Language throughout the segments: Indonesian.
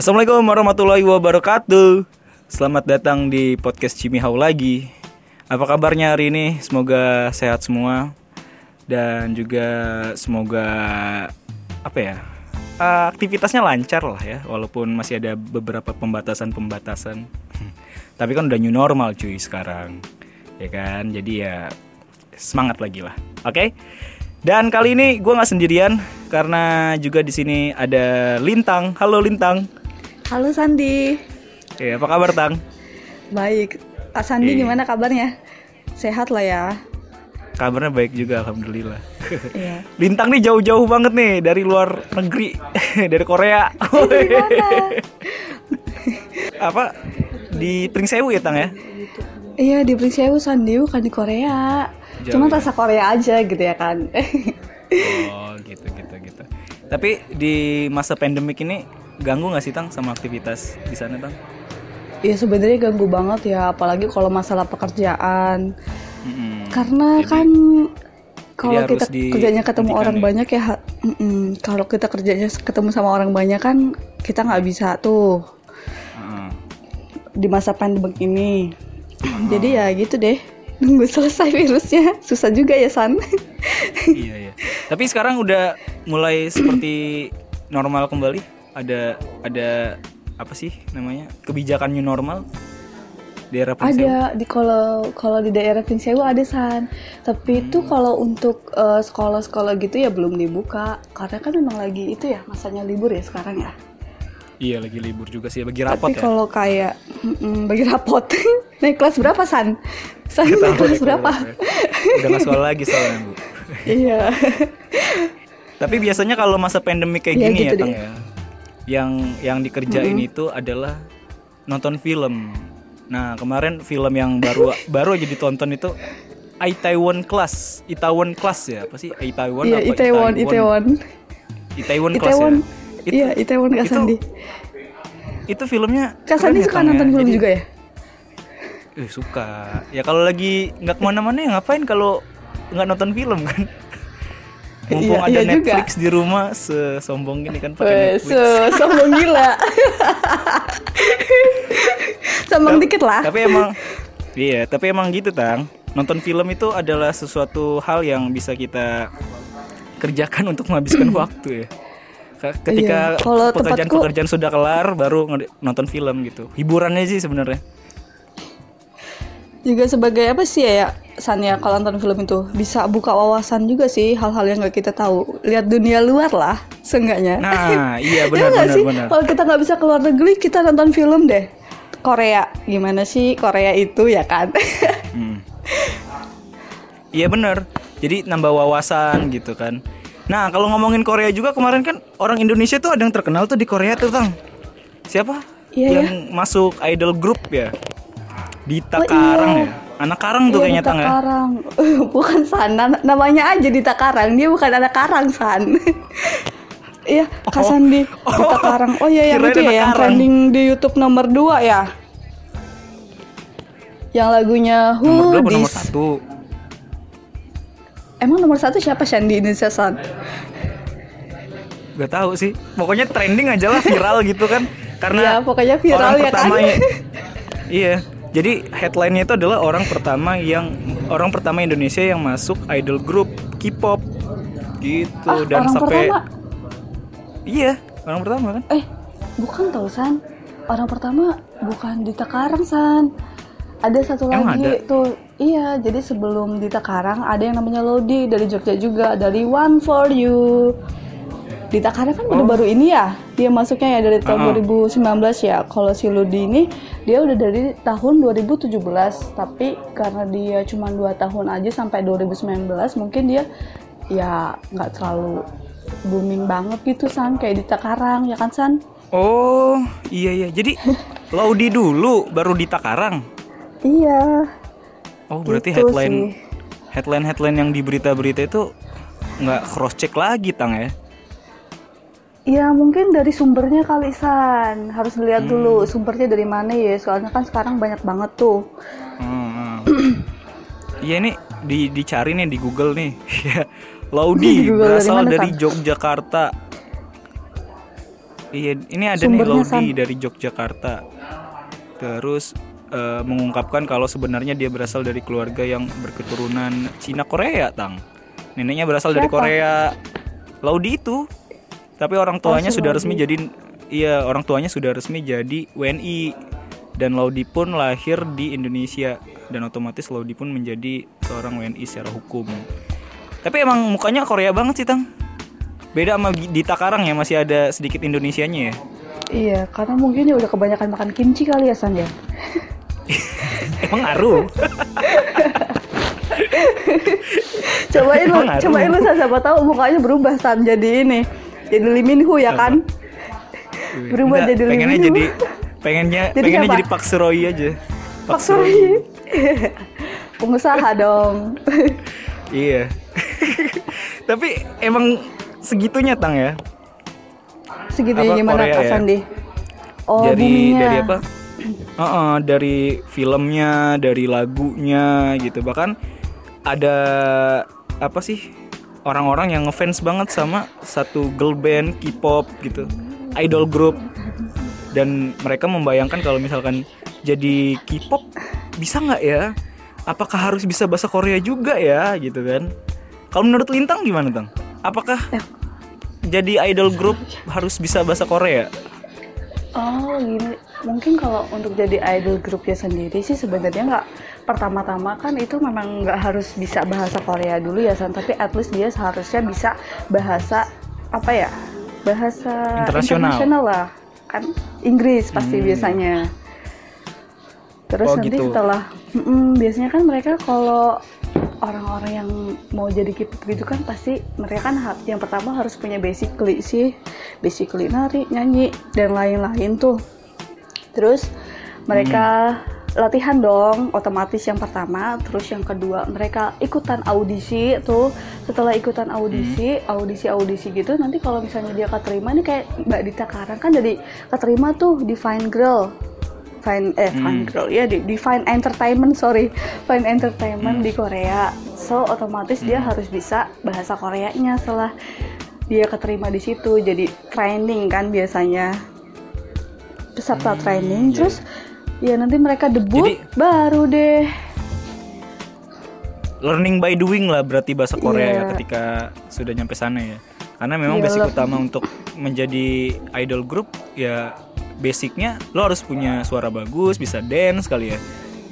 Assalamualaikum warahmatullahi wabarakatuh. Selamat datang di podcast Cimihau lagi. Apa kabarnya hari ini? Semoga sehat semua dan juga semoga apa ya? eh, aktivitasnya lancar lah ya, walaupun masih ada beberapa pembatasan-pembatasan. Tapi kan udah new normal cuy sekarang, ya kan? Jadi ya semangat lagi lah, oke? Dan kali ini gue nggak sendirian karena juga di sini ada Lintang. Halo Lintang. Halo Sandi. Ya, apa kabar Tang? Baik. Kak Sandi Iya. gimana kabarnya? Sehat lah ya. Kabarnya baik juga, alhamdulillah. Iya. Lintang nih jauh-jauh banget nih dari luar negeri, dari Korea. apa di Pringsewu ya Tang ya? Iya di Pringsewu Sandi bukan di Korea. Jauh Cuma ya? rasa Korea aja gitu ya kan. Oh gitu gitu gitu. Tapi di masa pandemik ini ganggu nggak sih Tang sama aktivitas di sana Tang? Iya sebenarnya ganggu banget ya, apalagi kalau masalah pekerjaan. Mm-mm. Karena Jadi- kan kalau kita kerjanya ketemu orang ya? banyak ya, mm-mm. kalau kita kerjanya ketemu sama orang banyak kan kita nggak bisa tuh di masa pandemik ini. Jadi ya gitu deh, nunggu selesai virusnya. Susah juga ya San. iya iya. Tapi sekarang udah mulai seperti normal kembali. Ada ada apa sih namanya kebijakan new normal di era Pringsewu? Ada di kalau kalau di daerah Pringsewu ada san. Tapi itu kalau untuk eh, sekolah-sekolah gitu ya belum dibuka karena kan memang lagi itu ya masanya libur ya sekarang ya. Iya lagi libur juga sih, bagi rapot Tapi ya. kalau kayak mm-mm, bagi rapot naik kelas berapa san? San naik tahu kelas deh berapa? kalau- Udah nggak sekolah lagi soalnya bu. Iya. Tapi biasanya kalau masa pandemik kayak Iya, gini ya gitu Tang deh. ya, yang yang dikerjain itu adalah nonton film. Nah kemarin film yang baru baru aja ditonton itu Itaewon Class, Itaewon Class ya apa sih Itaewon Iya apa Itaewon Itaewon. Itaewon Class Itaewon. ya. Itu, Iya Itaewon Kak itu- Sandi. itu filmnya Kak keren Sandi ya, suka ya. nonton film Jadi- juga ya? Eh, suka. Ya kalau lagi nggak ke mana-mana ya ngapain kalau nggak nonton film kan? Mumpung Iya, ada iya juga. Netflix di rumah, sesombong gini kan pakai Weh, Netflix. so- sombong gila. Sombong dikit lah. Tapi emang iya, tapi emang gitu tang. Nonton film itu adalah sesuatu hal yang bisa kita kerjakan untuk menghabiskan waktu ya. Ke- Ketika Iya, pekerjaan-pekerjaan sudah kelar, baru nonton film gitu. Hiburannya sih sebenarnya. juga sebagai apa sih ya San ya kalau nonton film itu. Bisa buka wawasan juga sih hal-hal yang nggak kita tahu. Lihat dunia luar lah seenggaknya. Nah, iya Ya benar nggak benar sih? benar. kalau kita nggak bisa keluar negeri kita nonton film deh. Korea. Gimana sih Korea itu ya kan? Hmm. Iya bener Jadi nambah wawasan gitu kan. Nah kalau ngomongin Korea juga kemarin kan Orang Indonesia tuh ada yang terkenal tuh di Korea tuh Tang. Siapa? Iya, yang masuk idol group ya? Dita Oh, Karang iya. ya Anak Karang tuh Iya, kayaknya Dita Tang ya Karang bukan San na- namanya aja Dita Karang dia bukan anak Karang San Iya, Kak Oh. Sandi, Oh. Dita Karang. Oh iya, yang itu ya, yang Karang. trending di YouTube nomor 2 ya. Yang lagunya Who Nomor dua apa nomor This? satu Emang nomor satu siapa Shan di Indonesia San? Gak tahu sih Pokoknya trending aja lah viral gitu kan Karena Iya, pokoknya viral orang ya pertama kan? Iya Jadi headline-nya itu adalah orang pertama yang Orang pertama Indonesia yang masuk idol group K-pop Gitu Ah, Dan orang sampai pertama. Iya orang pertama kan Eh, bukan tau San. Orang pertama bukan Dita Karang San. Ada satu Emang lagi ada? tuh. Iya, jadi sebelum Dita Karang ada yang namanya Lodi dari Jogja juga dari One for You. Dita Karang kan udah Oh. baru ini ya. Dia masuknya ya dari tahun Ah. 2019 ya. Kalau si Lodi ini dia udah dari tahun 2017, tapi karena dia cuma 2 tahun aja sampai 2019, mungkin dia ya nggak terlalu booming banget gitu San kayak Dita Karang ya kan San? Oh iya iya Jadi Laudi dulu baru Dita Karang Iya. Oh berarti Gitu headline sih. Headline headline yang di berita-berita itu nggak cross check lagi tang ya Ya mungkin dari sumbernya kali San harus dilihat Hmm. dulu sumbernya dari mana ya soalnya kan sekarang banyak banget tuh. Hmm, hmm. Iya ini di dicari nih di Google nih. Ya, Laudi dari berasal mana, dari San? Yogyakarta. Iya, ini ada Sumbernya, nih Laudi dari Yogyakarta. Terus eh, mengungkapkan kalau sebenarnya dia berasal dari keluarga yang berketurunan Cina Korea, Tang. Neneknya berasal dari Siapa? Korea. Laudi itu. Tapi orang tuanya si sudah resmi jadi iya, orang tuanya sudah resmi jadi WNI. Dan Laudi pun lahir di Indonesia dan otomatis Laudi pun menjadi seorang WNI secara hukum. Tapi emang mukanya Korea banget sih, Tang. Beda sama di Takarang ya, masih ada sedikit Indonesianya ya. Iya, karena mungkin dia udah kebanyakan makan kimchi kali ya San ya. Emang ngaruh. Cobain lu, cobain lu San, siapa tahu mukanya berubah San jadi ini. Jadi Lee Min Ho ya kan? Berubah Enggak, jadi pengennya jadi pengennya Jadi pengennya siapa? jadi Pak Suroy aja. Pak Suri. Pengusaha dong. Iya. Tapi emang segitunya tang ya. Segitunya Apa, gimana Korea Kak ya? Sandi? Oh, dari boomingnya. dari apa? Heeh, dari filmnya, dari lagunya gitu. Bahkan ada apa sih? Orang-orang yang ngefans banget sama satu girl band K-pop gitu. Idol group dan mereka membayangkan kalau misalkan jadi K-pop bisa nggak ya? Apakah harus bisa bahasa Korea juga ya gitu kan? Kalau menurut Lintang gimana Tang? Apakah Eh. jadi idol group harus bisa bahasa Korea? Oh gini, mungkin kalau untuk jadi idol grupnya sendiri sih sebenarnya nggak pertama-tama kan itu memang nggak harus bisa bahasa Korea dulu ya San, tapi at least dia seharusnya bisa bahasa apa ya bahasa Internasional. lah kan Inggris pasti Hmm. biasanya. Terus Oh, nanti gitu. setelah Mm-mm, biasanya kan mereka kalau orang-orang yang mau jadi K-pop gitu kan pasti mereka kan yang pertama harus punya basically sih basically nari nyanyi dan lain-lain tuh terus mereka latihan dong otomatis yang pertama. Terus yang kedua mereka ikutan audisi tuh. Setelah ikutan audisi audisi audisi gitu nanti kalau misalnya dia keterima nih kayak Mbak Dita Karang kan jadi keterima tuh di Fine Girl. Fine eh Fine Girl ya di, di Fine Entertainment sorry. Fine Entertainment di Korea. So otomatis dia harus bisa bahasa Koreanya setelah dia keterima di situ. Jadi training kan biasanya peserta training iya. terus ya nanti mereka debut Jadi- baru deh learning by doing lah berarti bahasa Korea ya Iya. ketika sudah nyampe sana ya. Karena memang Iya, basic lo- utama untuk menjadi idol group ya basicnya lo harus punya suara bagus, bisa dance kali ya.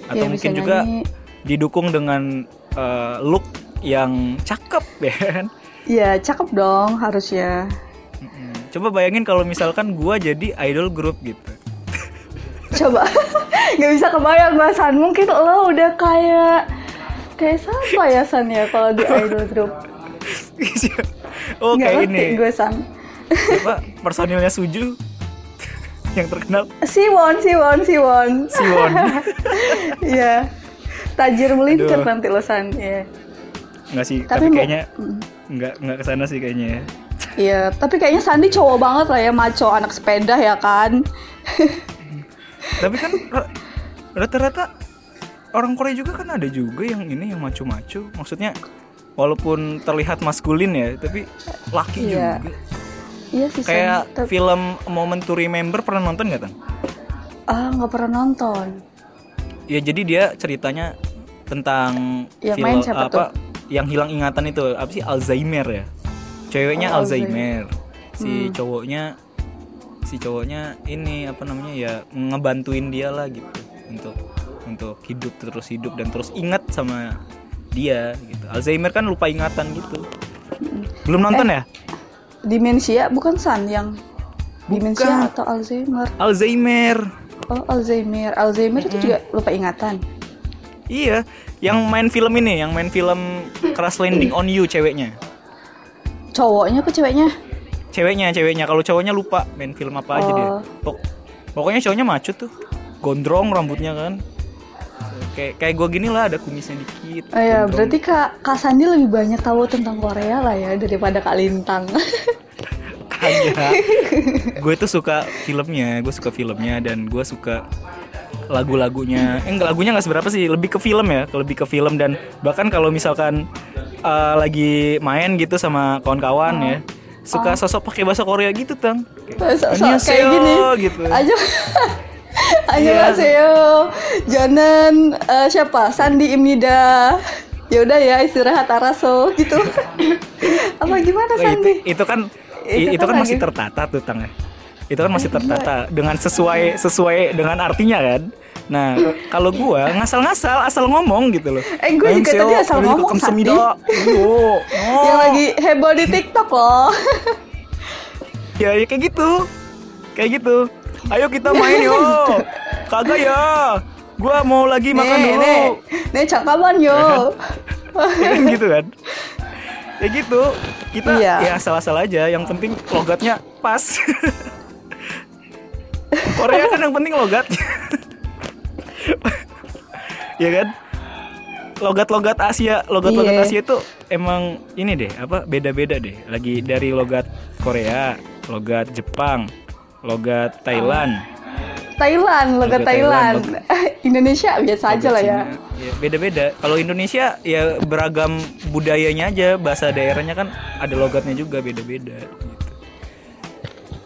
Atau Iya, mungkin juga nyanyi. didukung dengan eh, look yang cakep ya kan. ya cakep dong harusnya. Coba bayangin kalau misalkan gua jadi idol group gitu. Coba. Nggak bisa kebayang Mas San mungkin lo udah kayak kayak siapa ya San ya kalau di idol group? Oh nggak kayak ini. gue San. Apa personilnya Suju yang terkenal. Siwon Siwon Siwon Siwon. Iya. Tajir melintir nanti lo San ya. Enggak sih, Tapi tapi, kayaknya enggak enggak ke sana sih kayaknya ya. Iya, tapi kayaknya Sandi cowok banget lah ya, maco anak sepeda ya kan. Tapi kan ra- rata-rata orang Korea juga kan ada juga yang ini yang maco-maco. Maksudnya walaupun terlihat maskulin ya, tapi laki Iya. juga. Iya sih. Kayak Tapi- film Moment to Remember pernah nonton nggak, Tang? Ah nggak pernah nonton. Ya jadi dia ceritanya tentang Yang film main siapa apa yang hilang ingatan itu apa sih Alzheimer ya ceweknya Oh, Alzheimer si Hmm. cowoknya si cowoknya ini apa namanya ya ngebantuin dia lah gitu. Untuk untuk hidup terus hidup dan terus ingat sama dia gitu. Alzheimer kan lupa ingatan gitu. Belum nonton ya? Demensia bukan San yang demensia atau Alzheimer. Alzheimer. Oh Alzheimer, Alzheimer itu juga lupa ingatan. iya yang main film ini yang main film Crash Landing on You ceweknya. Cowoknya ke ceweknya? Ceweknya ceweknya kalau cowoknya lupa main film apa aja dia Oh. Pok- pokoknya cowoknya macut tuh gondrong rambutnya kan kayak kayak gue gini lah ada kumisnya dikit Oh ya, gondrong. berarti Kak, Kak Sandi lebih banyak tahu tentang Korea lah ya daripada Kak Lintang. Kagak. gue tuh suka filmnya gue suka filmnya dan gue suka lagu-lagunya eh enggak lagunya nggak seberapa sih lebih ke film ya lebih ke film dan bahkan kalau misalkan uh, lagi main gitu sama kawan-kawan ya suka sosok pakai bahasa Korea gitu tang. So- kayak gini. gitu. Aja Annyeonghaseyo Jonan eh, siapa? Sandi Imnida. Ya udah ya istirahat Araso gitu. Apa gimana Oh, Sandi? itu, itu kan Itu i- itu kan kan masih tertata tuh tang ya. itu kan masih Eh, tertata dengan sesuai sesuai dengan artinya kan nah kalau gua ngasal-ngasal asal ngomong gitu loh. Eh, gua juga tadi asal ngomong. Yo, oh. yang lagi heboh di TikTok loh. Ya, ya kayak gitu. Kayak gitu. Ayo kita main yo. Kagak ya. Gua mau lagi makan nih dulu. nih. Nih cakapan yo. Ya kan gitu kan? Ya gitu. Kita Iya. ya asal-asal aja. Yang penting logatnya pas. Korea kan yang penting logatnya ya kan logat-logat Asia logat-logat Iya. Asia itu emang ini deh apa beda-beda deh lagi dari logat Korea logat Jepang logat Thailand Thailand logat Logat Thailand, Thailand, Indonesia biasa aja lah ya. Ya, beda-beda kalau Indonesia ya beragam budayanya aja bahasa daerahnya kan ada logatnya juga beda-beda gitu.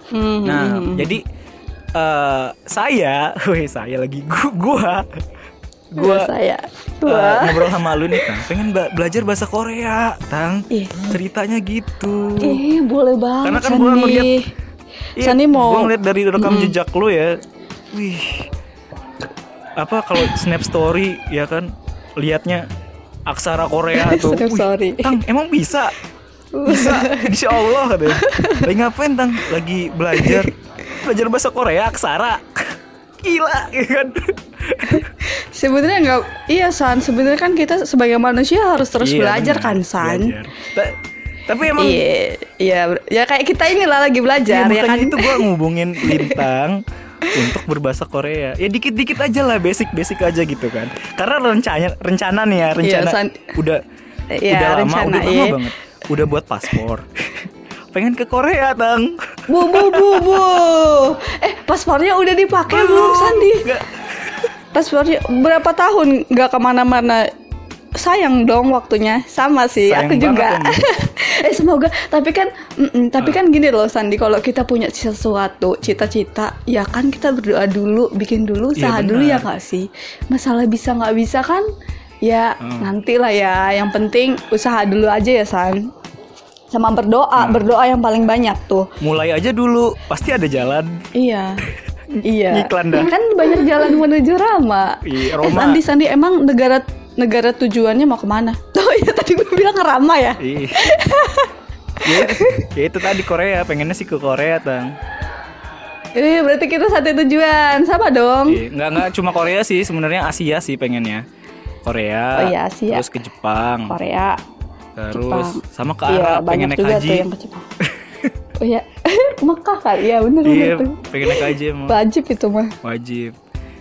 Hmm, Nah, hmm, hmm. jadi eh saya, weh saya lagi gua gua, gua Biasa ya eh, Wah. ngobrol sama lu nih, Tang. Pengen belajar bahasa Korea, Tang. Ih. Ceritanya gitu. Ih, boleh banget Karena kan gua Sandi. ngeliat- Iya, mau gua ngeliat dari rekam jejak lu ya. Wih. Apa kalau Snap Story ya kan liatnya aksara Korea tuh. Snap Wih, Story. Tang, emang bisa? Bisa, insya Allah katanya. Lagi ngapain tang? Lagi belajar, belajar bahasa Korea aksara. Gila, ya kan? Sebenarnya nggak, iya San. Sebenarnya kan kita sebagai manusia harus terus Iya, belajar kan San. belajar. Ta- tapi emang Iya, iya, ya kayak kita inilah lagi Iya, belajar ya makanya kan. itu gue ngubungin Lintang untuk berbahasa Korea. Ya dikit-dikit aja lah, basic-basic aja gitu kan. Karena rencana rencana nih ya, rencana Iya, San. udah Iya, udah lama, rencana, udah lama iya. banget. Udah buat paspor. Pengen ke Korea, Tang. Bu bu bu bu. Eh paspornya udah dipakai belum Sandi? Nggak. Paspornya berapa tahun nggak ke mana-mana? Sayang dong waktunya sama sih Sayang aku juga. banget eh semoga tapi kan mm-mm, tapi kan gini loh Sandi kalau kita punya sesuatu cita-cita ya kan kita berdoa dulu bikin dulu Iya, usaha dulu ya nggak sih masalah bisa nggak bisa kan ya Hmm. nanti lah ya yang penting usaha dulu aja ya San sama berdoa Nah. berdoa yang paling banyak tuh Mulai aja dulu, pasti ada jalan. Iya. Iya. Iklan dah. Kan banyak jalan menuju Rama. Iya, Eh, Roma. Sandi Sandi emang negara negara tujuannya mau ke mana? Oh iya tadi gue bilang Rama ya. Ih. ya, ya itu tadi Korea, pengennya sih ke Korea, Tang. Eh berarti kita satu tujuan. Sama dong. Iya, nggak nggak cuma Korea sih, sebenarnya Asia sih pengennya. Korea, Oh iya, Asia. terus ke Jepang, Korea. Terus Jepang. sama ke Iya, Arab, banyak pengen naik juga haji. tuh yang ke Jepang. oh iya. Mekah kali. Iya bener Iya, bener tuh. pengen naik haji emang Wajib itu mah. wajib.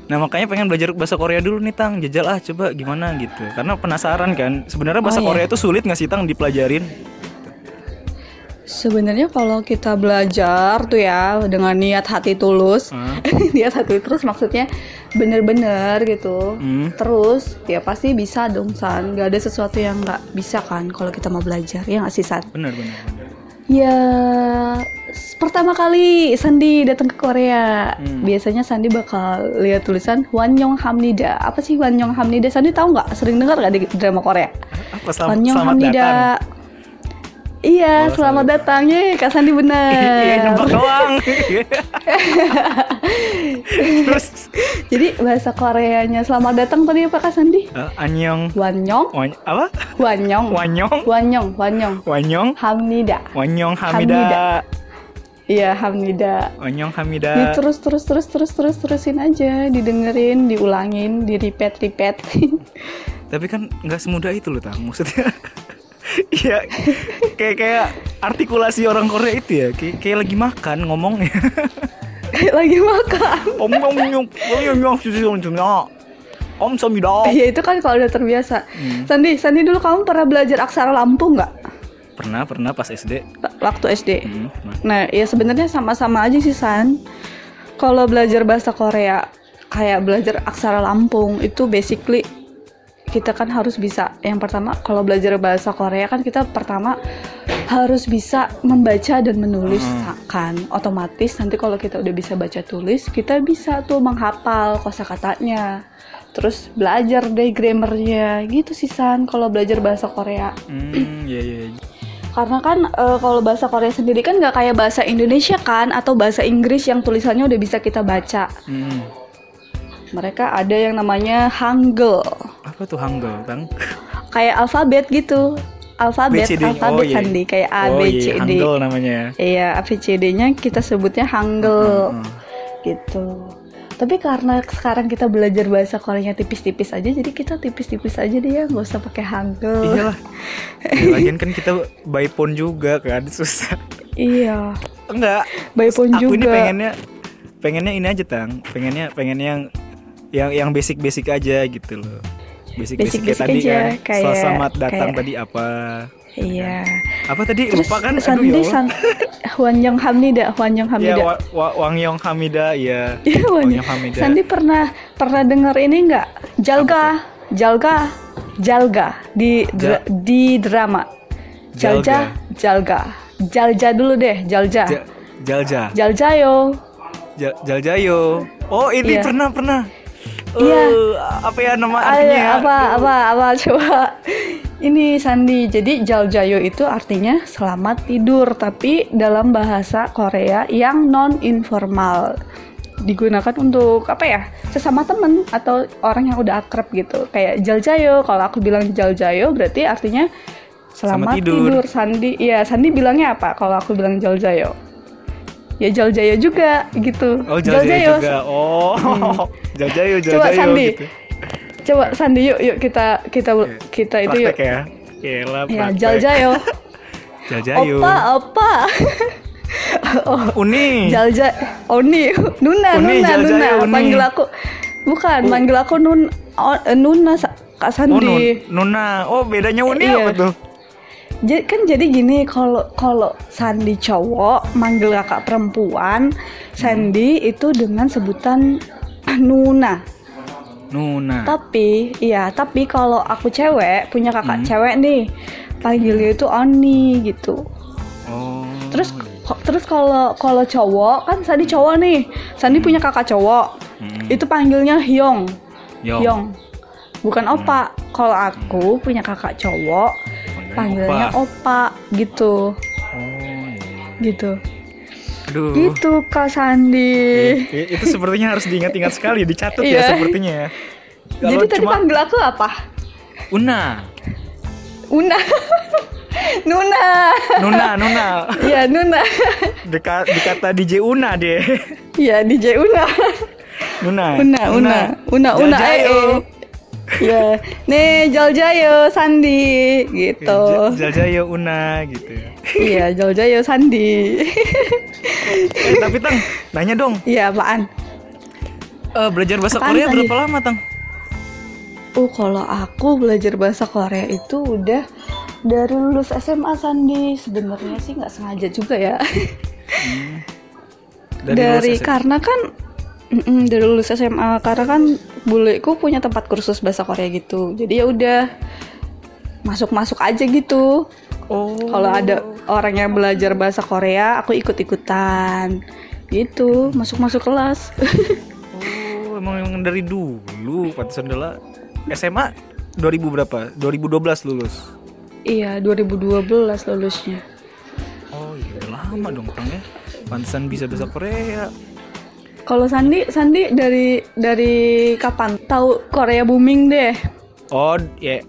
Nah makanya pengen belajar bahasa Korea dulu nih Tang, jajal ah coba gimana gitu. Karena penasaran kan, sebenarnya bahasa Oh, iya. Korea itu sulit nggak sih Tang dipelajarin? Sebenarnya kalau kita belajar tuh ya dengan niat hati tulus, Hmm. niat hati tulus maksudnya bener-bener gitu. Hmm. Terus ya pasti bisa dong San. Gak ada sesuatu yang nggak bisa kan kalau kita mau belajar ya nggak sih San? Bener bener bener. Ya pertama kali Sandi datang ke Korea, Hmm. biasanya Sandi bakal lihat tulisan Wanyong Hamnida. Apa sih Wanyong Hamnida? Sandi tahu nggak? Sering dengar nggak di drama Korea? Apa selamat, Wanyong selamat Hamnida. datang? Iya, Oh, selamat datang. Ye, Kak Sandi Iya bener. nembak doang. Terus Jadi bahasa Koreanya selamat datang tadi apa Kak Sandi? eh, Anyong, Wanyong, Wany- apa? Wanyong, Wanyong, Wanyong, Wanyong, Wanyong, Hamnida. Wanyong Hamida. Hamida, Iya, Hamnida. Wanyong Di Hamida. terus terus terus terus terus terusin aja, didengerin, diulangin, di repeat repeat. Tapi kan nggak semudah itu loh tang maksudnya. Iya, kayak kayak artikulasi orang Korea itu ya, kayak, kayak lagi makan ngomongnya. Kayak lagi makan. Om om om om om om om samida. Iya itu kan kalau udah terbiasa. Hmm. Sandi, Sandi dulu kamu pernah belajar aksara Lampung nggak? Pernah pernah pas SD. Waktu SD. Hmm, pernah. Nah, ya sebenarnya sama-sama aja sih San. Kalau belajar bahasa Korea kayak belajar aksara Lampung itu basically kita kan harus bisa. Yang pertama kalau belajar bahasa Korea kan kita pertama harus bisa membaca dan menulis Hmm. kan otomatis nanti kalau kita udah bisa baca tulis kita bisa tuh menghafal kosakatanya terus belajar deh grammarnya gitu sih San kalau belajar bahasa Korea Hmm, iya iya. karena kan eh, kalau bahasa Korea sendiri kan nggak kayak bahasa Indonesia kan atau bahasa Inggris yang tulisannya udah bisa kita baca Hmm. mereka ada yang namanya Hangul Apa tuh Hangul, Tang? kayak alfabet gitu alfabet BCD. alfabet Oh, iya. sandi kayak A oh, B iya, C D Hangul namanya ya. Iya, ABCD-nya kita sebutnya Hangul Hmm. gitu. Tapi karena sekarang kita belajar bahasa Koreanya tipis-tipis aja, jadi kita tipis-tipis aja deh ya, nggak usah pakai Hangul. Iyalah. Ya, lagian kan kita by phone juga kan susah. Iya, Enggak. by phone Aku ini juga. pengennya pengennya ini aja tang. Pengennya pengennya yang yang yang basic basic aja gitu loh. Basic basic, kayak Basic-basic tadi aja, kan. kayak- Selamat datang kayak- tadi apa? Iya. Apa tadi Terus lupa kan? Aduh Sandi, ya. Allah. San, Hwan Young Hamida, Hwan Young Ya, Hamida. Wa- Wa- Wang Yong Hamida ya. Iya, Wang. Yong Hamida. Sandi pernah pernah dengar ini nggak? Jalga, Jalga, Jalga di dra- di drama. Jalja, Jalga. Jalja dulu deh, Jalja. Ja- Jalja. Jaljayo. Ja- Jaljayo. Oh, ini Iya. pernah pernah. Iya. Eh, apa ya nama artinya? ya? apa apa apa coba. Ini Sandi. Jadi Jaljayo itu artinya selamat tidur, tapi dalam bahasa Korea yang non informal digunakan untuk apa ya sesama temen atau orang yang udah akrab gitu kayak jaljayo kalau aku bilang jaljayo berarti artinya Selamat selamat, tidur. tidur. Sandi iya Sandi bilangnya apa kalau aku bilang jaljayo ya jaljayo juga gitu Oh, Jaljayo juga. Oh, Jaljayo, Jaljayo Coba Sandi. gitu. Coba Sandi yuk yuk kita kita kita itu yuk. Praktek ya. Yelah, Ya. Jaljayo. Jaljayo. Opa, opa. oh, Uni. Jalja Oni, Nuna, Uni, Nuna, Jaljayo, Nuna. Uni. Panggil aku. Bukan, panggil aku Nun oh, Nuna Kak Oh, Sandi. Nun- Nuna. Oh, bedanya Uni Iya. apa tuh? Jadi kan jadi gini kalau kalau Sandi cowok manggil kakak perempuan, Sandi itu dengan sebutan Nuna. Nuna. Tapi, iya, tapi kalau aku cewek, punya kakak Hmm. cewek nih, panggilnya itu Oni gitu. Oh. Terus terus kalau kalau cowok kan Sandi cowok nih, Sandi punya kakak cowok, Hmm. itu panggilnya Hyong, Yong. Hyong, bukan opa. Kalau aku punya kakak cowok, panggilnya opa, gitu, Oh, iya. gitu, Aduh. gitu Kak Sandi. I- Itu sepertinya harus diingat-ingat sekali, dicatat ya Iya. sepertinya ya. Jadi tadi cuma panggil aku apa? Una, Una, Nuna, Nuna, Nuna. ya Nuna, Dekat dikata DJ Una deh. ya DJ Una. Nuna. Una, Una, Una, Una, eh, Jaljayo. eh. Ya, nih Jaljayo Sandi gitu. Ja- Jaljayo Una gitu ya. Iya, Jaljayo Sandi. Eh, tapi Tang, nanya dong. Iya, apaan? Eh, belajar bahasa Apaan Korea tadi? berapa lama, Tang? Oh, kalau aku belajar bahasa Korea itu udah dari lulus SMA Sandi. Sebenarnya sih nggak sengaja juga ya. Dari, lulus SMA. karena kan mm-mm, dari lulus SMA karena kan buleku punya tempat kursus bahasa Korea gitu. Jadi ya udah masuk-masuk aja gitu. Oh. Kalau ada orang yang belajar bahasa Korea, aku ikut-ikutan. Gitu, masuk-masuk kelas. Oh, emang emang dari dulu pantesan adalah SMA 2000 berapa? 2012 lulus. iya, 2012 lulusnya. Oh, iya udah lama dong, Tang ya. Pantesan bisa bahasa Korea. Kalau Sandi, Sandi dari dari kapan tahu Korea booming deh? Oh, ya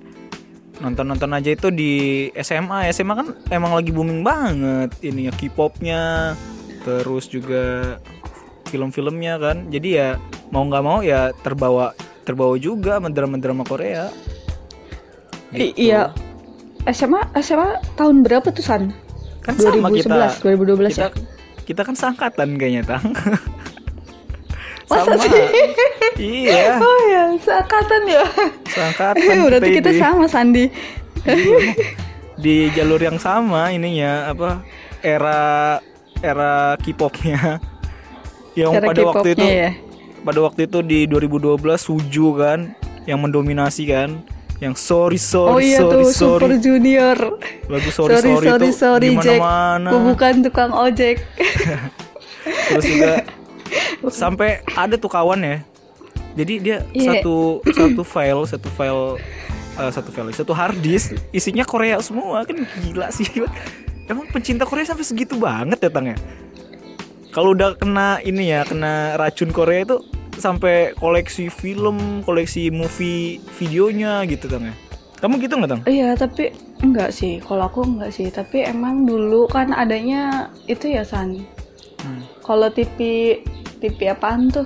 nonton-nonton aja itu di SMA. SMA kan emang lagi booming banget ini ya K-popnya, terus juga film-filmnya kan. Jadi ya mau nggak mau ya terbawa terbawa juga sama drama-drama Korea. I- Gitu. iya. SMA SMA tahun berapa tuh San? Kan sama 2011, kita. 2012 kita, ya? kita kan seangkatan kayaknya, Tang. Masa sama. sih? iya, Oh ya, seangkatan ya. seangkatan. Berarti kita sama Sandi. di jalur yang sama ininya apa era era K-popnya yang Cara pada waktu itu ya. pada waktu itu di 2012 Suju kan yang mendominasi kan yang sorry oh sorry iya sorry tuh sorry Super Junior lagu sorry sorry, sorry sorry, sorry Jack Aku bukan tukang ojek terus juga sampai ada tuh kawan ya. Jadi dia Iya. satu satu file satu file eh, satu file satu hard disk isinya Korea semua. Kan gila sih. Emang pencinta Korea sampai segitu banget ya Tang ya? Kalau udah kena ini ya kena racun Korea itu sampai koleksi film koleksi movie videonya gitu Tang ya? Kamu gitu nggak Tang? Iya tapi enggak sih. Kalau aku enggak sih. Tapi emang dulu kan adanya itu ya San. Hmm. kalau TV TV apaan tuh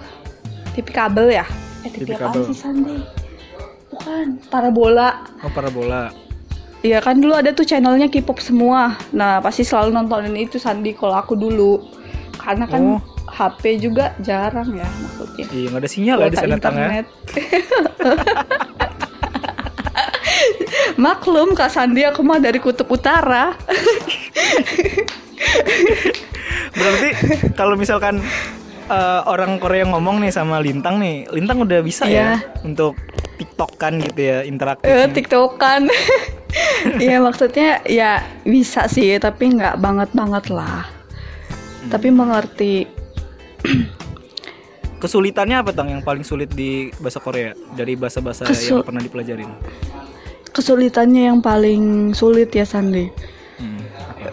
TV kabel ya eh TV, TV apaan kabel. sih Sandi bukan parabola Oh parabola Iya kan dulu ada tuh channelnya K-pop semua. Nah pasti selalu nontonin itu Sandi kalau aku dulu. Karena kan Oh. HP juga jarang ya maksudnya. Iya nggak ada sinyal ya di sana ya internet. Maklum Kak Sandi aku mah dari kutub utara. Berarti kalau misalkan eh, orang Korea ngomong nih sama Lintang nih, Lintang udah bisa ya untuk TikTok kan gitu ya interaktif. Eh, TikTokan. Iya maksudnya ya bisa sih tapi nggak banget banget lah. Hmm. Tapi mengerti. Kesulitannya apa tang yang paling sulit di bahasa Korea dari bahasa-bahasa Kesul- yang pernah dipelajarin? Kesulitannya yang paling sulit ya Sandi. Hmm, apa?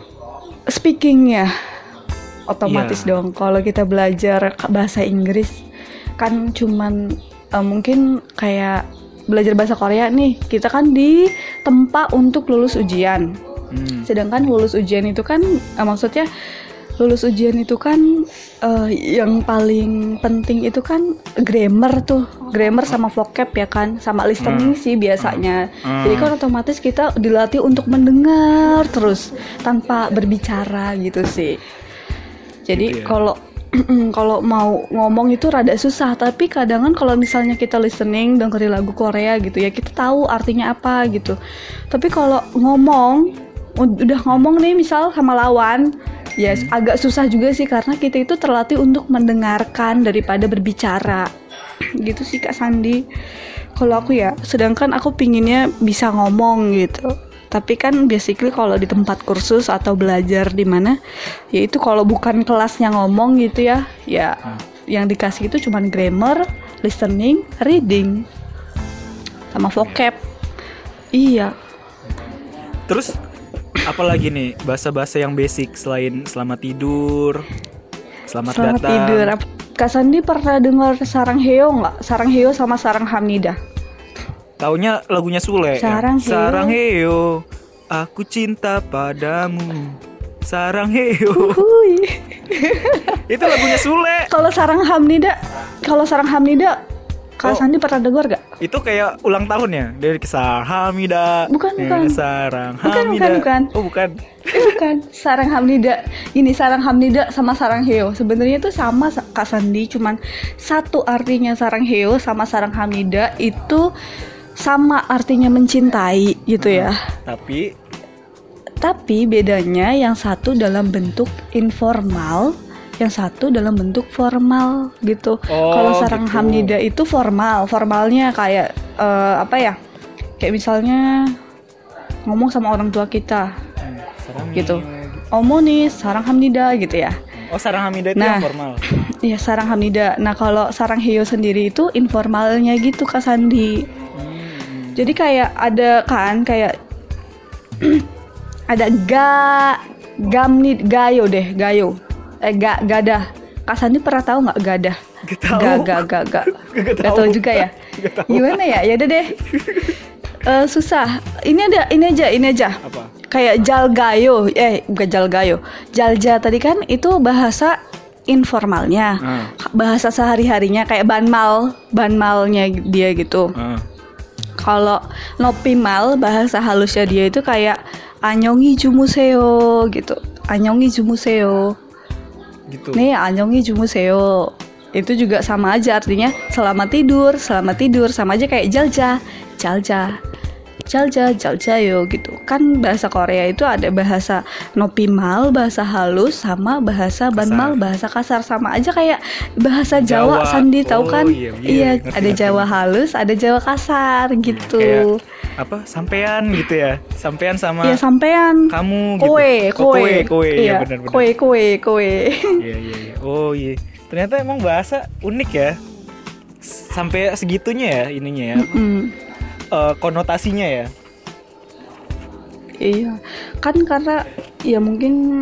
speakingnya otomatis Iya. dong. Kalau kita belajar bahasa Inggris kan cuman eh, mungkin kayak belajar bahasa Korea nih kita kan ditempa untuk lulus ujian. Hmm. sedangkan lulus ujian itu kan eh, maksudnya lulus ujian itu kan eh, yang paling penting itu kan grammar tuh. Grammar sama vocab ya kan sama listening sih biasanya. Hmm. jadi kan otomatis kita dilatih untuk mendengar terus tanpa berbicara gitu sih jadi Gitu ya. kalau kalau mau ngomong itu rada susah. Tapi kadang kan kalau misalnya kita listening dengerin lagu Korea gitu ya kita tahu artinya apa gitu. Tapi kalau ngomong ud- udah ngomong nih misal sama lawan ya agak susah juga sih karena kita itu terlatih untuk mendengarkan daripada berbicara. Gitu sih Kak Sandi. Kalau aku ya sedangkan aku pinginnya bisa ngomong gitu tapi kan basically kalau di tempat kursus atau belajar di mana ya itu kalau bukan kelasnya ngomong gitu ya ya yang dikasih itu cuman grammar listening reading sama vocab iya Terus apalagi nih bahasa-bahasa yang basic selain selamat tidur, selamat, selamat datang. tidur Kak Sandi pernah dengar Sarang Heo nggak? Sarang Heo sama Sarang Hamida. Taunya lagunya Sule. ya? Sarang Heo. Sarang Heo, aku cinta padamu. Sarang Heo. Hui. Itu lagunya Sule. Kalau Sarang Hamida, kalau Sarang Hamida, Kak Oh. Sandi pernah dengar gak? Itu kayak ulang tahun ya dari Sarang Hamida. Bukan, Ya, bukan. Sarang Bukan, Hamida. bukan, bukan. Oh, bukan. Bukan, Sarang Hamida. Ini Sarang Hamida sama Sarang Heo. Sebenarnya itu sama Sa- Kak Sandi, cuman satu artinya Sarang Heo sama Sarang Hamida itu sama artinya mencintai gitu ya. Tapi Tapi bedanya yang satu dalam bentuk informal, yang satu dalam bentuk formal gitu. Oh, Kalau Sarang gitu. Hamida itu formal, formalnya kayak eh, apa ya? Kayak misalnya ngomong sama orang tua kita Sarang gitu. Hamida. Omo nih Sarang Hamida gitu ya. Oh, Sarang Hamida itu Nah. yang formal. Iya Sarang Hamida. Nah kalau Sarang Heo sendiri itu informalnya gitu Kak Sandi. Hmm. Jadi kayak ada kan kayak ada ga gamni gayo deh gayo eh ga gada Kak Sandi pernah tahu nggak gada? Gak tahu. Ga ga ga ga. Gak Gak tahu. juga ya. Gak tahu. Gimana ya? Ya udah deh. Eh, susah. Ini ada ini aja ini aja. Apa? Kayak jalgayo, eh bukan jalgayo. Jalja tadi kan itu bahasa informalnya. Ah. Bahasa sehari-harinya kayak banmal, banmalnya dia gitu. Ah. Kalau nopimal bahasa halusnya dia itu kayak anyongi jumuseo gitu. Anyongi jumuseo. gitu. Nih anyongi jumuseo. Itu juga sama aja artinya selamat tidur, selamat tidur sama aja kayak jalja, jalja. Jalja, jaljayo gitu. Kan bahasa Korea itu ada bahasa nopimal, bahasa halus sama bahasa banmal, bahasa kasar sama aja kayak bahasa Jawa, Jawa. Sandi tahu Oh, kan? iya, iya, ngerti, ada ngerti. Jawa halus, ada Jawa kasar gitu. Kayak apa sampean gitu ya sampean sama Iya sampean. kamu gitu Kowe, Oh, kowe. kowe kowe ya Iya, benar benar Kowe, kowe, kowe. iya iya iya. oh iya ternyata emang bahasa unik ya sampai segitunya ya ininya ya Mm. Eh, konotasinya ya? Iya, kan karena ya mungkin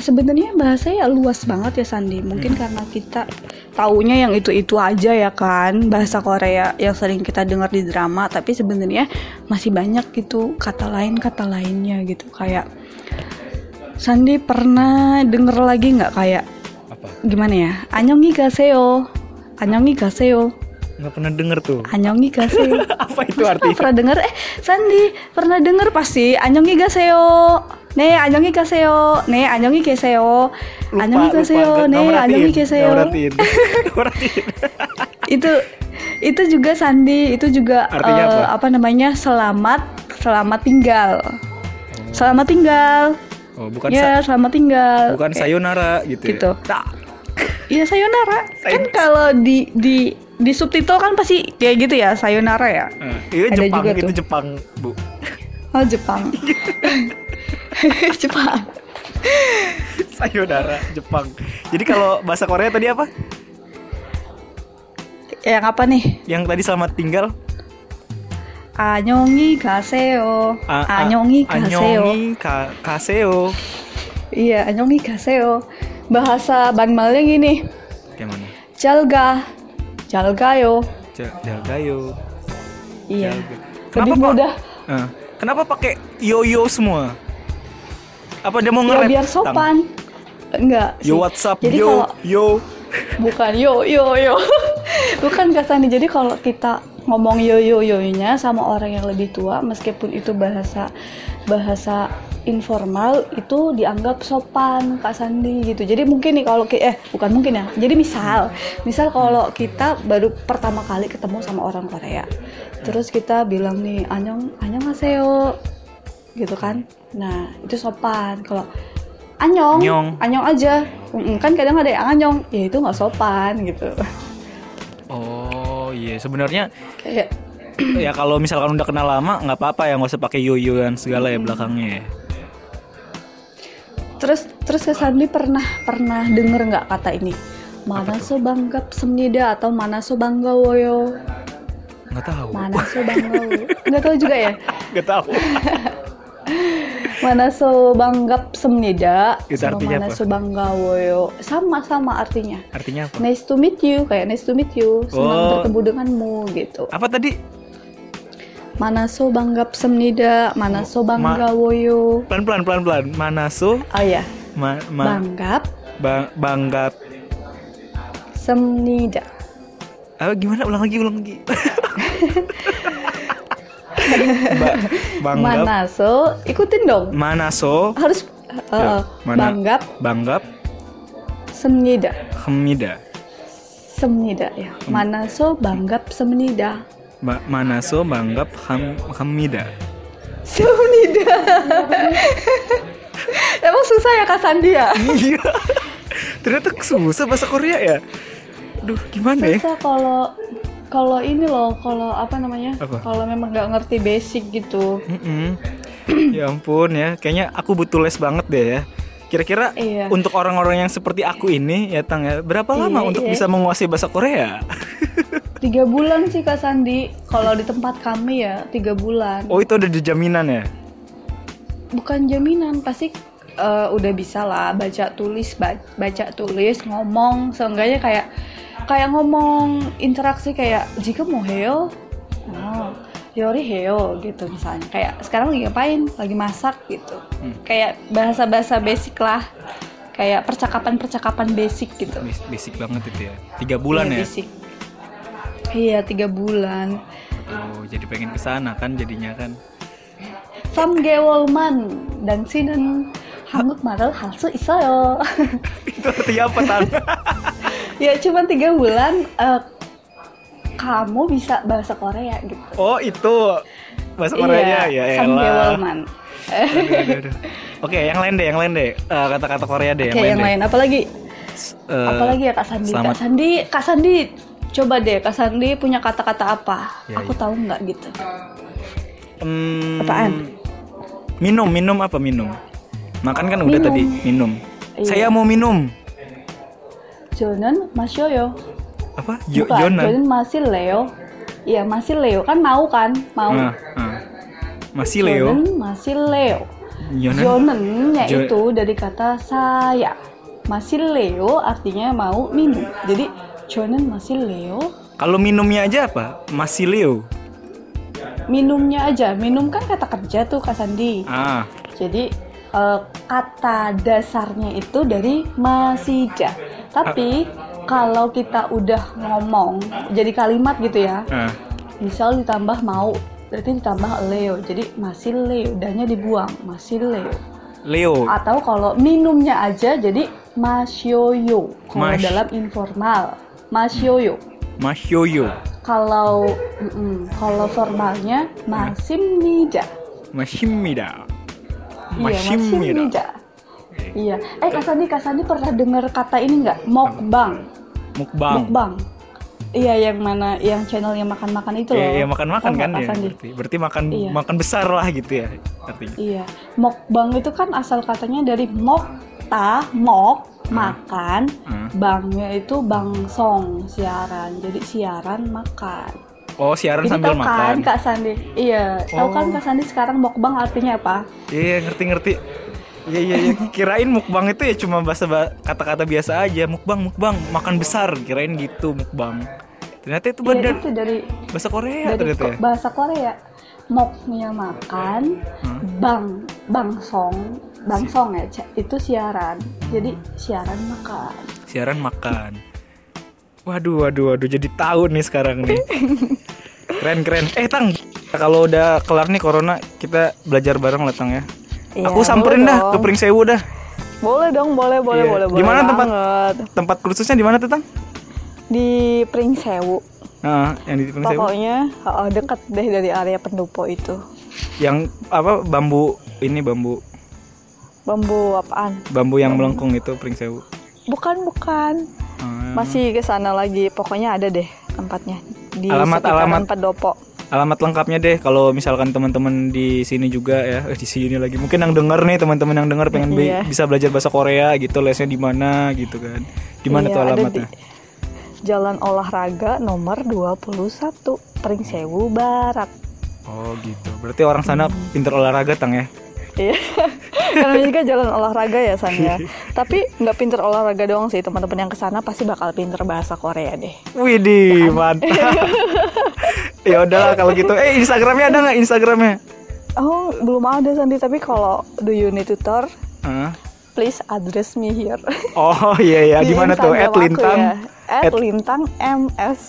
sebenarnya bahasa ya luas banget ya Sandi. Mungkin karena kita taunya yang itu-itu aja ya kan bahasa Korea yang sering kita dengar di drama, tapi sebenarnya masih banyak gitu kata lain kata lainnya gitu. Kayak Sandi pernah denger lagi nggak kayak apa? gimana ya? Anyongi gaseo, anyongi gaseo, Gak pernah denger tuh. Anyongi gaseo. Apa itu Masa pernah denger? Eh, Sandi, pernah denger pasti anyongi gaseo. Ne, anyongi gaseo. Ne, anyongi gaseo. Anyongi gaseo. Ne, anyongi ya? gaseo. Ya? Ya? Itu itu juga Sandi, itu juga artinya uh, apa? namanya? Selamat, selamat tinggal. hmm. Selamat tinggal. Oh, bukan Ya, selamat tinggal. Bukan sayonara gitu. Gitu. Ya? Iya sayonara. Sayonara. Kan kalau di di di subtitle kan pasti kayak gitu ya sayonara ya Eh, itu Ada Jepang juga itu tuh. Jepang bu Oh Jepang. Jepang. sayonara Jepang jadi kalau bahasa Korea tadi apa Yang apa nih? yang tadi selamat tinggal Anyongi a- Anyongi gaseo. Anyongi ka- kaseo Iya, anyongi gaseo. Bahasa Banmalnya gini. kayak mana Jalga. Jalgayo. Ja- Jalgayo Iya. Jalga. Lebih Kenapa, Pak? mudah. Eh, kenapa pakai yoyo semua apa dia mau Ya nge-rap biar tang? sopan. Enggak. yo sih. WhatsApp Jadi yo kalau yo bukan yo yo yo. bukan Kasani. Jadi kalau kita ngomong yo yo yo-nya sama orang yang lebih tua meskipun itu bahasa bahasa informal itu dianggap sopan Kak Sandi gitu. Jadi mungkin nih kalau eh bukan mungkin ya. Jadi misal, misal kalau kita baru pertama kali ketemu sama orang Korea. Terus kita bilang nih anyong anyong aseo gitu kan. Nah, itu sopan. Kalau anyong, Anyong. anyong aja. Kan kadang ada yang anyong, ya itu nggak sopan gitu. oh iya sebenarnya Kayak ya kalau misalkan udah kenal lama nggak apa-apa ya nggak usah pakai yoyo dan segala ya belakangnya ya terus terus Kak Sandi pernah pernah denger nggak kata ini? Mana so banggap semnida atau mana so banggawoyo? nggak tahu Mana so banggawo? Nggak tahu juga ya. nggak tahu Mana so banggap semnida Itu sama artinya mana apa? so banggawoyo sama-sama artinya. artinya apa Nice to meet you kayak nice to meet you senang Oh. bertemu denganmu gitu. apa tadi Mana so banggap semnida, mana so Ma- banggawoyo. pelan pelan pelan pelan manaso? Oh ya, ma, ma, banggap ba- banggap semnida. apa gimana? Ulang lagi ulang lagi. Ba, banggap Mana so ikutin dong. manaso? Harus uh, Ya, mana? banggap banggap semnida hemida semnida ya. Mana so banggap semnida ba, manaso banggap ham, hamida. Semnida emang susah ya kak Sandi ya? Iya. Ternyata susah bahasa Korea ya? Duh gimana ya? Susah kalau kalau ini loh kalau apa namanya? Kalau memang nggak ngerti basic gitu. Ya ampun ya, kayaknya aku butuh les banget deh ya. Kira-kira Iya. untuk orang-orang yang seperti aku ini ya Tang ya, berapa lama Iya, untuk iya. bisa menguasai bahasa Korea? tiga bulan sih kak Sandi. Kalau di tempat kami ya tiga bulan. Oh itu ada di jaminan ya? bukan jaminan pasti eh, udah bisa lah baca tulis ba- baca tulis ngomong. Seenggaknya kayak kayak ngomong interaksi kayak jika mau heo oh Yori heo gitu misalnya. Kayak sekarang lagi ngapain? Lagi masak gitu. Hmm. kayak bahasa-bahasa basic lah. Kayak percakapan-percakapan basic gitu. Bas- Basic banget itu ya. Tiga bulan Iya, ya? basic iya tiga bulan oh jadi pengen ke sana kan jadinya kan Samgewolman dan Sinen Hamut Marel Halsu Isoyo itu artinya apa tan? ya cuma tiga bulan uh, kamu bisa bahasa Korea gitu oh itu bahasa Koreanya iya, ya Samgewolman Oke, yang lain deh, yang lain deh. Uh, kata-kata Korea deh. Oke, okay, yang, lain, yang lain. Apalagi? Uh, apalagi ya Kak Sandi. Kak Sandi, Kak Sandi coba deh Kak Sandi punya kata-kata apa? Ya, Aku ya. tahu nggak gitu. Hmm, Apaan? Minum, minum apa minum? Makan kan udah Minum. tadi minum. Iya. Saya mau minum. Jonan Masyoyo. Apa? Jo Bukan, Jonan. Jonan masih Leo. Iya, masih Leo kan mau kan? Mau. Ah, ah. Masih Leo. Jonan masih Leo. Jonan. Jonennya Jo- itu dari kata saya. Masih Leo artinya mau minum. Jadi Jonan masih Leo. Kalau minumnya aja apa? Masih Leo. Minumnya aja. Minum kan kata kerja tuh Kak Sandi. Ah, Jadi eh, kata dasarnya itu dari masija. Tapi kalau kita udah ngomong jadi kalimat gitu ya. ah. Misal ditambah mau berarti ditambah leo. Jadi masih leo, danya dibuang, masih leo. Leo. Atau kalau minumnya aja jadi masyoyo. Kalau Mas- dalam informal, masyoyo. Masyoyo. Kalau mm-mm, kalau formalnya masimnida. Mashimida. Iya, Mashimida. masimnida. Iya. Eh Kak Sandi, Kak Sandi pernah dengar kata ini nggak? Mukbang. Mukbang. Mukbang. Iya, yang mana yang channel yang makan-makan itu loh. Iya, iya, makan-makan Tahu kan ya. Berarti, berarti makan Iya. makan besar lah gitu ya artinya. Iya, mokbang itu kan asal katanya dari mok ta mok makan, Hmm. bangnya itu bangsong siaran, jadi siaran makan. Oh, siaran Jadi sambil tahu makan. kan Kak Sandi? Iya, tahu kan Oh. Kak Sandi sekarang mokbang artinya apa? Iya, ngerti-ngerti. Iya, iya, iya. Kirain mukbang itu ya cuma bahasa ba- kata-kata biasa aja. Mukbang, mukbang, makan besar. Kirain gitu mukbang. Ternyata itu Iya, bener itu dari bahasa Korea dari ternyata ya. bahasa Korea. Moknya makan, Hmm. bang bangsong, bangsong ya, itu siaran. Jadi siaran makan. Siaran makan. Waduh, waduh, waduh. Jadi tahu nih sekarang nih. Keren, keren. Eh, Tang. Kalau udah kelar nih corona, kita belajar bareng lah, Tang ya. Iya, Aku samperin dah ke dong. Pring Sewu dah. Boleh dong, boleh, boleh, Iya. boleh, Di boleh mana tempat- banget. Tempat kursusnya di mana tuh, Tang? Di Pring Sewu. Nah, yang di Pring Sewu. Pokoknya oh, dekat deh dari area pendopo itu. Yang apa bambu ini bambu Bambu apaan? bambu yang melengkung itu Pring Sewu. Bukan, bukan. Ah, Masih ke sana lagi. Pokoknya ada deh tempatnya di Alamat- alamat. pendopo. alamat lengkapnya deh kalau misalkan teman-teman di sini juga ya eh, di sini lagi mungkin yang denger nih teman-teman yang denger pengen be- Iya. bisa belajar bahasa Korea gitu lesnya di mana gitu kan di mana Iya, tuh alamatnya di Jalan Olahraga nomor 21, Pring Sewu Barat. oh gitu berarti orang sana pinter olahraga tang ya Iya. Karena juga jalan olahraga ya San ya. Tapi nggak pinter olahraga doang sih teman-teman yang ke sana pasti bakal pinter bahasa Korea deh. Widih mantap ya udahlah kalau gitu eh Instagramnya ada nggak Instagramnya Oh belum ada Sandi tapi kalau do you need tutor Hah? please address me here. oh iya iya Di gimana tuh at lintang ya. At at- lintang ms.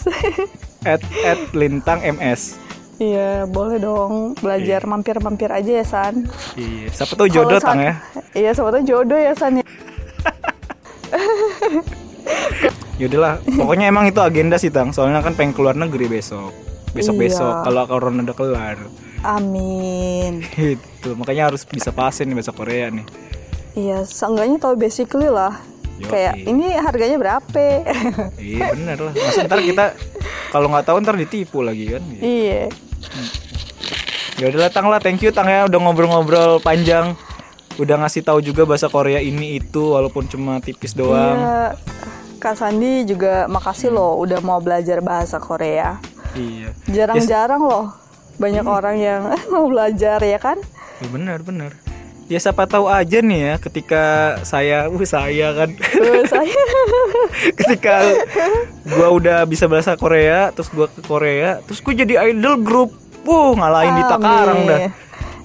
at at lintang ms Iya boleh dong belajar mampir-mampir aja ya San. iya siapa tahu jodoh tang ya Iya sebetulnya jodoh ya San. ya. Yaudahlah, pokoknya emang itu agenda sih Tang. Soalnya kan pengen keluar negeri besok. Besok-besok Iya. kalau corona udah kelar. Amin. Gitu. Makanya harus bisa pasin nih bahasa Korea nih. Iya seenggaknya tahu basically lah. Yoi. Kayak ini harganya berapa? Iya bener lah. Masa ntar kita kalau nggak tahu ntar ditipu lagi kan. iya. Ya udahlah Tang lah, thank you Tang ya udah ngobrol-ngobrol panjang. Udah ngasih tahu juga bahasa Korea ini itu walaupun cuma tipis doang. Iya. Kak Sandi juga makasih loh udah mau belajar bahasa Korea. Iya. Jarang-jarang loh banyak orang yang mau belajar ya kan? Ya, bener bener. Ya siapa tahu aja nih ya ketika saya, uh saya kan. Saya ketika gua udah bisa bahasa Korea terus gua ke Korea terus gua jadi idol grup wuh ngalahin di Takarang Amin. dah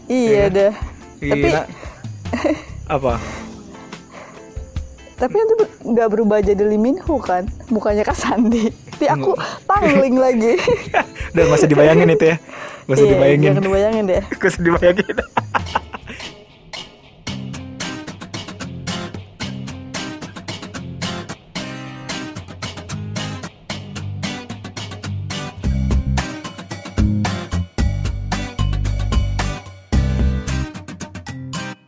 Iya dah. Iya. Tapi- apa Tapi itu ber- nggak berubah jadi Lee Min Ho kan? Bukannya Kak Sandi. Tapi aku tangling lagi. udah gak usah dibayangin itu ya gak usah Iya, dibayangin Jangan dibayangin deh. gak usah dibayangin